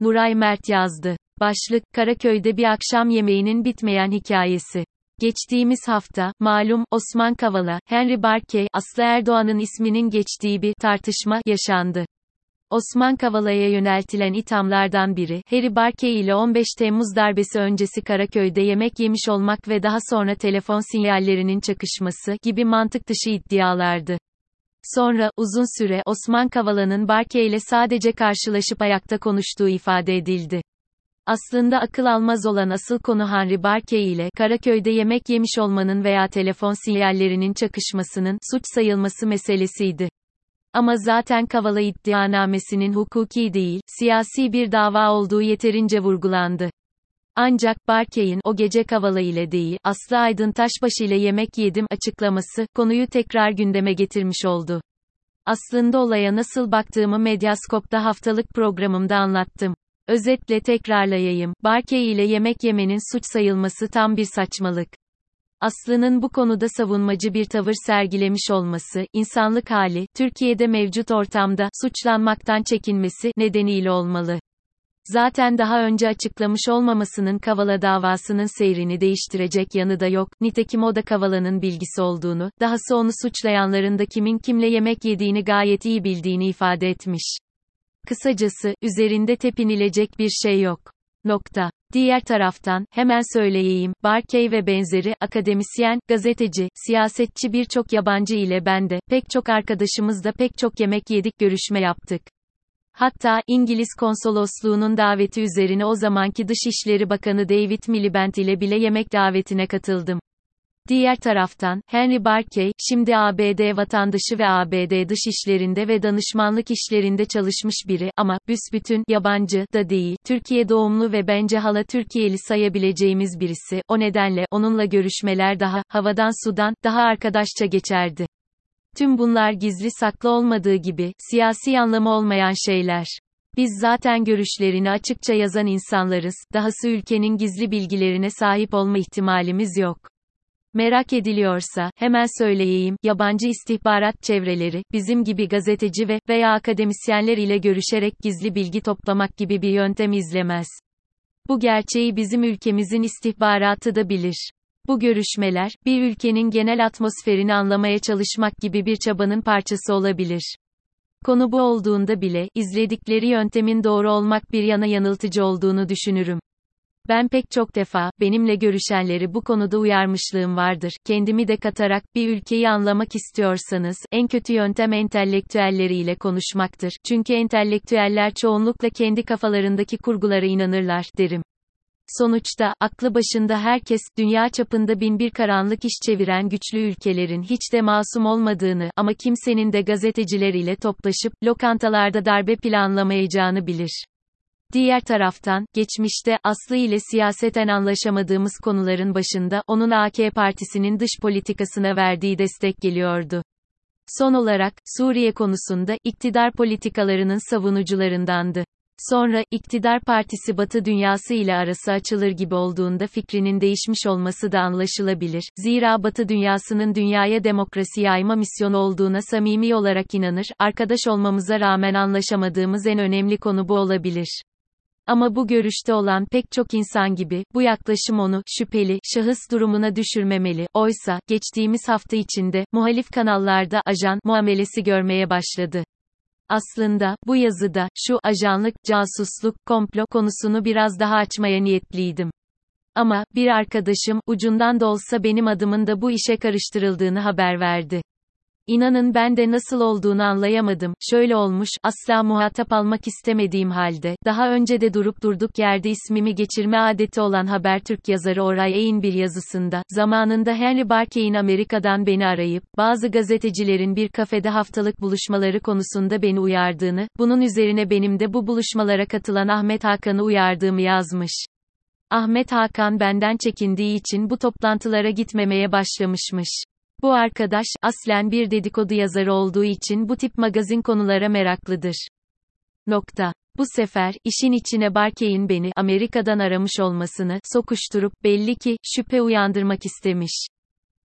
Nuray Mert yazdı. Başlık, Karaköy'de bir akşam yemeğinin bitmeyen hikayesi. Geçtiğimiz hafta, malum, Osman Kavala, Henry Barkey, Aslı Erdoğan'ın isminin geçtiği bir tartışma yaşandı. Osman Kavala'ya yöneltilen ithamlardan biri, Harry Barkey ile 15 Temmuz darbesi öncesi Karaköy'de yemek yemiş olmak ve daha sonra telefon sinyallerinin çakışması gibi mantık dışı iddialardı. Sonra, uzun süre, Osman Kavala'nın Barkey ile sadece karşılaşıp ayakta konuştuğu ifade edildi. Aslında akıl almaz olan asıl konu Henry Barkey ile Karaköy'de yemek yemiş olmanın veya telefon sinyallerinin çakışmasının suç sayılması meselesiydi. Ama zaten Kavala iddianamesinin hukuki değil, siyasi bir dava olduğu yeterince vurgulandı. Ancak Barkey'in o gece Kavala ile değil, Aslı Aydın Taşbaş ile yemek yedim açıklaması konuyu tekrar gündeme getirmiş oldu. Aslında olaya nasıl baktığımı Medyaskop'ta haftalık programımda anlattım. Özetle tekrarlayayım, Barkey ile yemek yemenin suç sayılması tam bir saçmalık. Aslı'nın bu konuda savunmacı bir tavır sergilemiş olması, insanlık hali, Türkiye'de mevcut ortamda, suçlanmaktan çekinmesi, nedeniyle olmalı. Zaten daha önce açıklamış olmamasının Kavala davasının seyrini değiştirecek yanı da yok, nitekim o da Kavala'nın bilgisi olduğunu, dahası onu suçlayanların da kimin kimle yemek yediğini gayet iyi bildiğini ifade etmiş. Kısacası, üzerinde tepinilecek bir şey yok. Nokta. Diğer taraftan, hemen söyleyeyim, Barkey ve benzeri, akademisyen, gazeteci, siyasetçi birçok yabancı ile ben de, pek çok arkadaşımız da pek çok yemek yedik görüşme yaptık. Hatta, İngiliz konsolosluğunun daveti üzerine o zamanki Dışişleri Bakanı David Miliband ile bile yemek davetine katıldım. Diğer taraftan, Henry Barkey, şimdi ABD vatandaşı ve ABD dış işlerinde ve danışmanlık işlerinde çalışmış biri ama, büsbütün, yabancı da değil, Türkiye doğumlu ve bence hala Türkiye'li sayabileceğimiz birisi, o nedenle, onunla görüşmeler daha, havadan sudan, daha arkadaşça geçerdi. Tüm bunlar gizli saklı olmadığı gibi, siyasi anlamı olmayan şeyler. Biz zaten görüşlerini açıkça yazan insanlarız, dahası ülkenin gizli bilgilerine sahip olma ihtimalimiz yok. Merak ediliyorsa, hemen söyleyeyim, yabancı istihbarat çevreleri, bizim gibi gazeteci ve veya akademisyenler ile görüşerek gizli bilgi toplamak gibi bir yöntem izlemez. Bu gerçeği bizim ülkemizin istihbaratı da bilir. Bu görüşmeler, bir ülkenin genel atmosferini anlamaya çalışmak gibi bir çabanın parçası olabilir. Konu bu olduğunda bile, izledikleri yöntemin doğru olmak bir yana yanıltıcı olduğunu düşünürüm. Ben pek çok defa, benimle görüşenleri bu konuda uyarmışlığım vardır. Kendimi de katarak, bir ülkeyi anlamak istiyorsanız, en kötü yöntem entelektüelleriyle konuşmaktır. Çünkü entelektüeller çoğunlukla kendi kafalarındaki kurgulara inanırlar, derim. Sonuçta, aklı başında herkes, dünya çapında bin bir karanlık iş çeviren güçlü ülkelerin hiç de masum olmadığını ama kimsenin de gazeteciler ile toplaşıp, lokantalarda darbe planlamayacağını bilir. Diğer taraftan, geçmişte, Aslı ile siyaseten anlaşamadığımız konuların başında, onun AK partisinin dış politikasına verdiği destek geliyordu. Son olarak, Suriye konusunda, iktidar politikalarının savunucularındandı. Sonra, iktidar partisi Batı dünyası ile arası açılır gibi olduğunda fikrinin değişmiş olması da anlaşılabilir. Zira Batı dünyasının dünyaya demokrasi yayma misyonu olduğuna samimi olarak inanır, arkadaş olmamıza rağmen anlaşamadığımız en önemli konu bu olabilir. Ama bu görüşte olan pek çok insan gibi, bu yaklaşım onu, şüpheli, şahıs durumuna düşürmemeli. Oysa, geçtiğimiz hafta içinde, muhalif kanallarda, ajan, muamelesi görmeye başladı. Aslında, bu yazıda, şu, ajanlık, casusluk, komplo konusunu biraz daha açmaya niyetliydim. Ama, bir arkadaşım, ucundan da olsa benim adımın da bu işe karıştırıldığını haber verdi. İnanın ben de nasıl olduğunu anlayamadım. Şöyle olmuş, asla muhatap almak istemediğim halde, daha önce de durup durduk yerde ismimi geçirme adeti olan Habertürk yazarı Oray Eğin bir yazısında, zamanında Henry Barkey'in Amerika'dan beni arayıp, bazı gazetecilerin bir kafede haftalık buluşmaları konusunda beni uyardığını, bunun üzerine benim de bu buluşmalara katılan Ahmet Hakan'ı uyardığımı yazmış. Ahmet Hakan benden çekindiği için bu toplantılara gitmemeye başlamışmış. Bu arkadaş, aslen bir dedikodu yazarı olduğu için bu tip magazin konulara meraklıdır. Nokta. Bu sefer, işin içine Barkey'in beni, Amerika'dan aramış olmasını, sokuşturup, belli ki, şüphe uyandırmak istemiş.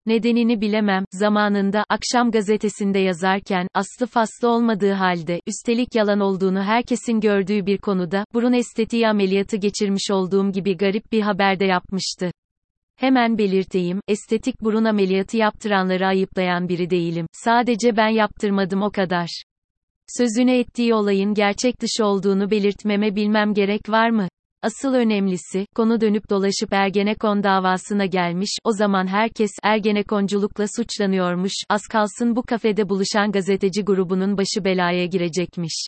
Nedenini bilemem, zamanında, akşam gazetesinde yazarken, aslı faslı olmadığı halde, üstelik yalan olduğunu herkesin gördüğü bir konuda, burun estetiği ameliyatı geçirmiş olduğum gibi garip bir haberde yapmıştı. Hemen belirteyim, estetik burun ameliyatı yaptıranları ayıplayan biri değilim. Sadece ben yaptırmadım o kadar. Sözünü ettiği olayın gerçek dışı olduğunu belirtmeme bilmem gerek var mı? Asıl önemlisi, konu dönüp dolaşıp Ergenekon davasına gelmiş, o zaman herkes, Ergenekonculukla suçlanıyormuş, az kalsın bu kafede buluşan gazeteci grubunun başı belaya girecekmiş.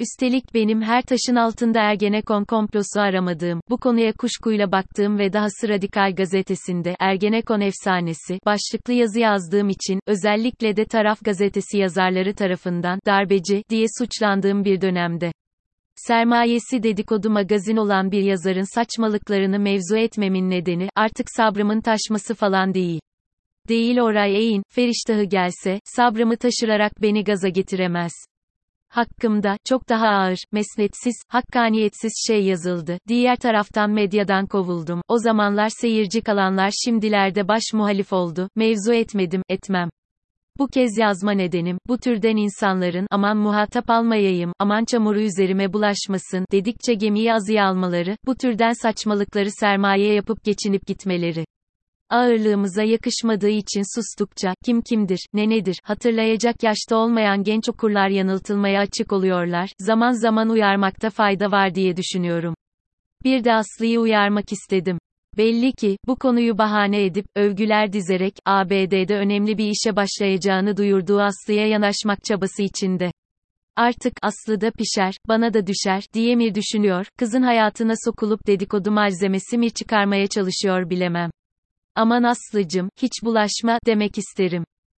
Üstelik benim her taşın altında Ergenekon komplosu aramadığım, bu konuya kuşkuyla baktığım ve dahası Radikal gazetesinde, Ergenekon efsanesi, başlıklı yazı yazdığım için, özellikle de Taraf gazetesi yazarları tarafından, darbeci, diye suçlandığım bir dönemde. Sermayesi dedikodu magazin olan bir yazarın saçmalıklarını mevzu etmemin nedeni, artık sabrımın taşması falan değil. Değil oray eğin, feriştahı gelse, sabrımı taşırarak beni gaza getiremez. Hakkımda, çok daha ağır, mesnetsiz, hakkaniyetsiz şey yazıldı. Diğer taraftan medyadan kovuldum. O zamanlar seyirci kalanlar şimdilerde baş muhalif oldu. Mevzu etmedim, etmem. Bu kez yazma nedenim, bu türden insanların, aman muhatap almayayım, aman çamuru üzerime bulaşmasın, dedikçe gemiyi azıya almaları, bu türden saçmalıkları sermaye yapıp geçinip gitmeleri. Ağırlığımıza yakışmadığı için sustukça, kim kimdir, ne nedir, hatırlayacak yaşta olmayan genç okurlar yanıltılmaya açık oluyorlar, zaman zaman uyarmakta fayda var diye düşünüyorum. Bir de Aslı'yı uyarmak istedim. Belli ki, bu konuyu bahane edip, övgüler dizerek, ABD'de önemli bir işe başlayacağını duyurduğu Aslı'ya yanaşmak çabası içinde. Artık, Aslı da pişer, bana da düşer, diye mi düşünüyor, kızın hayatına sokulup dedikodu malzemesi mi çıkarmaya çalışıyor bilemem. Aman Aslıcım, hiç bulaşma, demek isterim.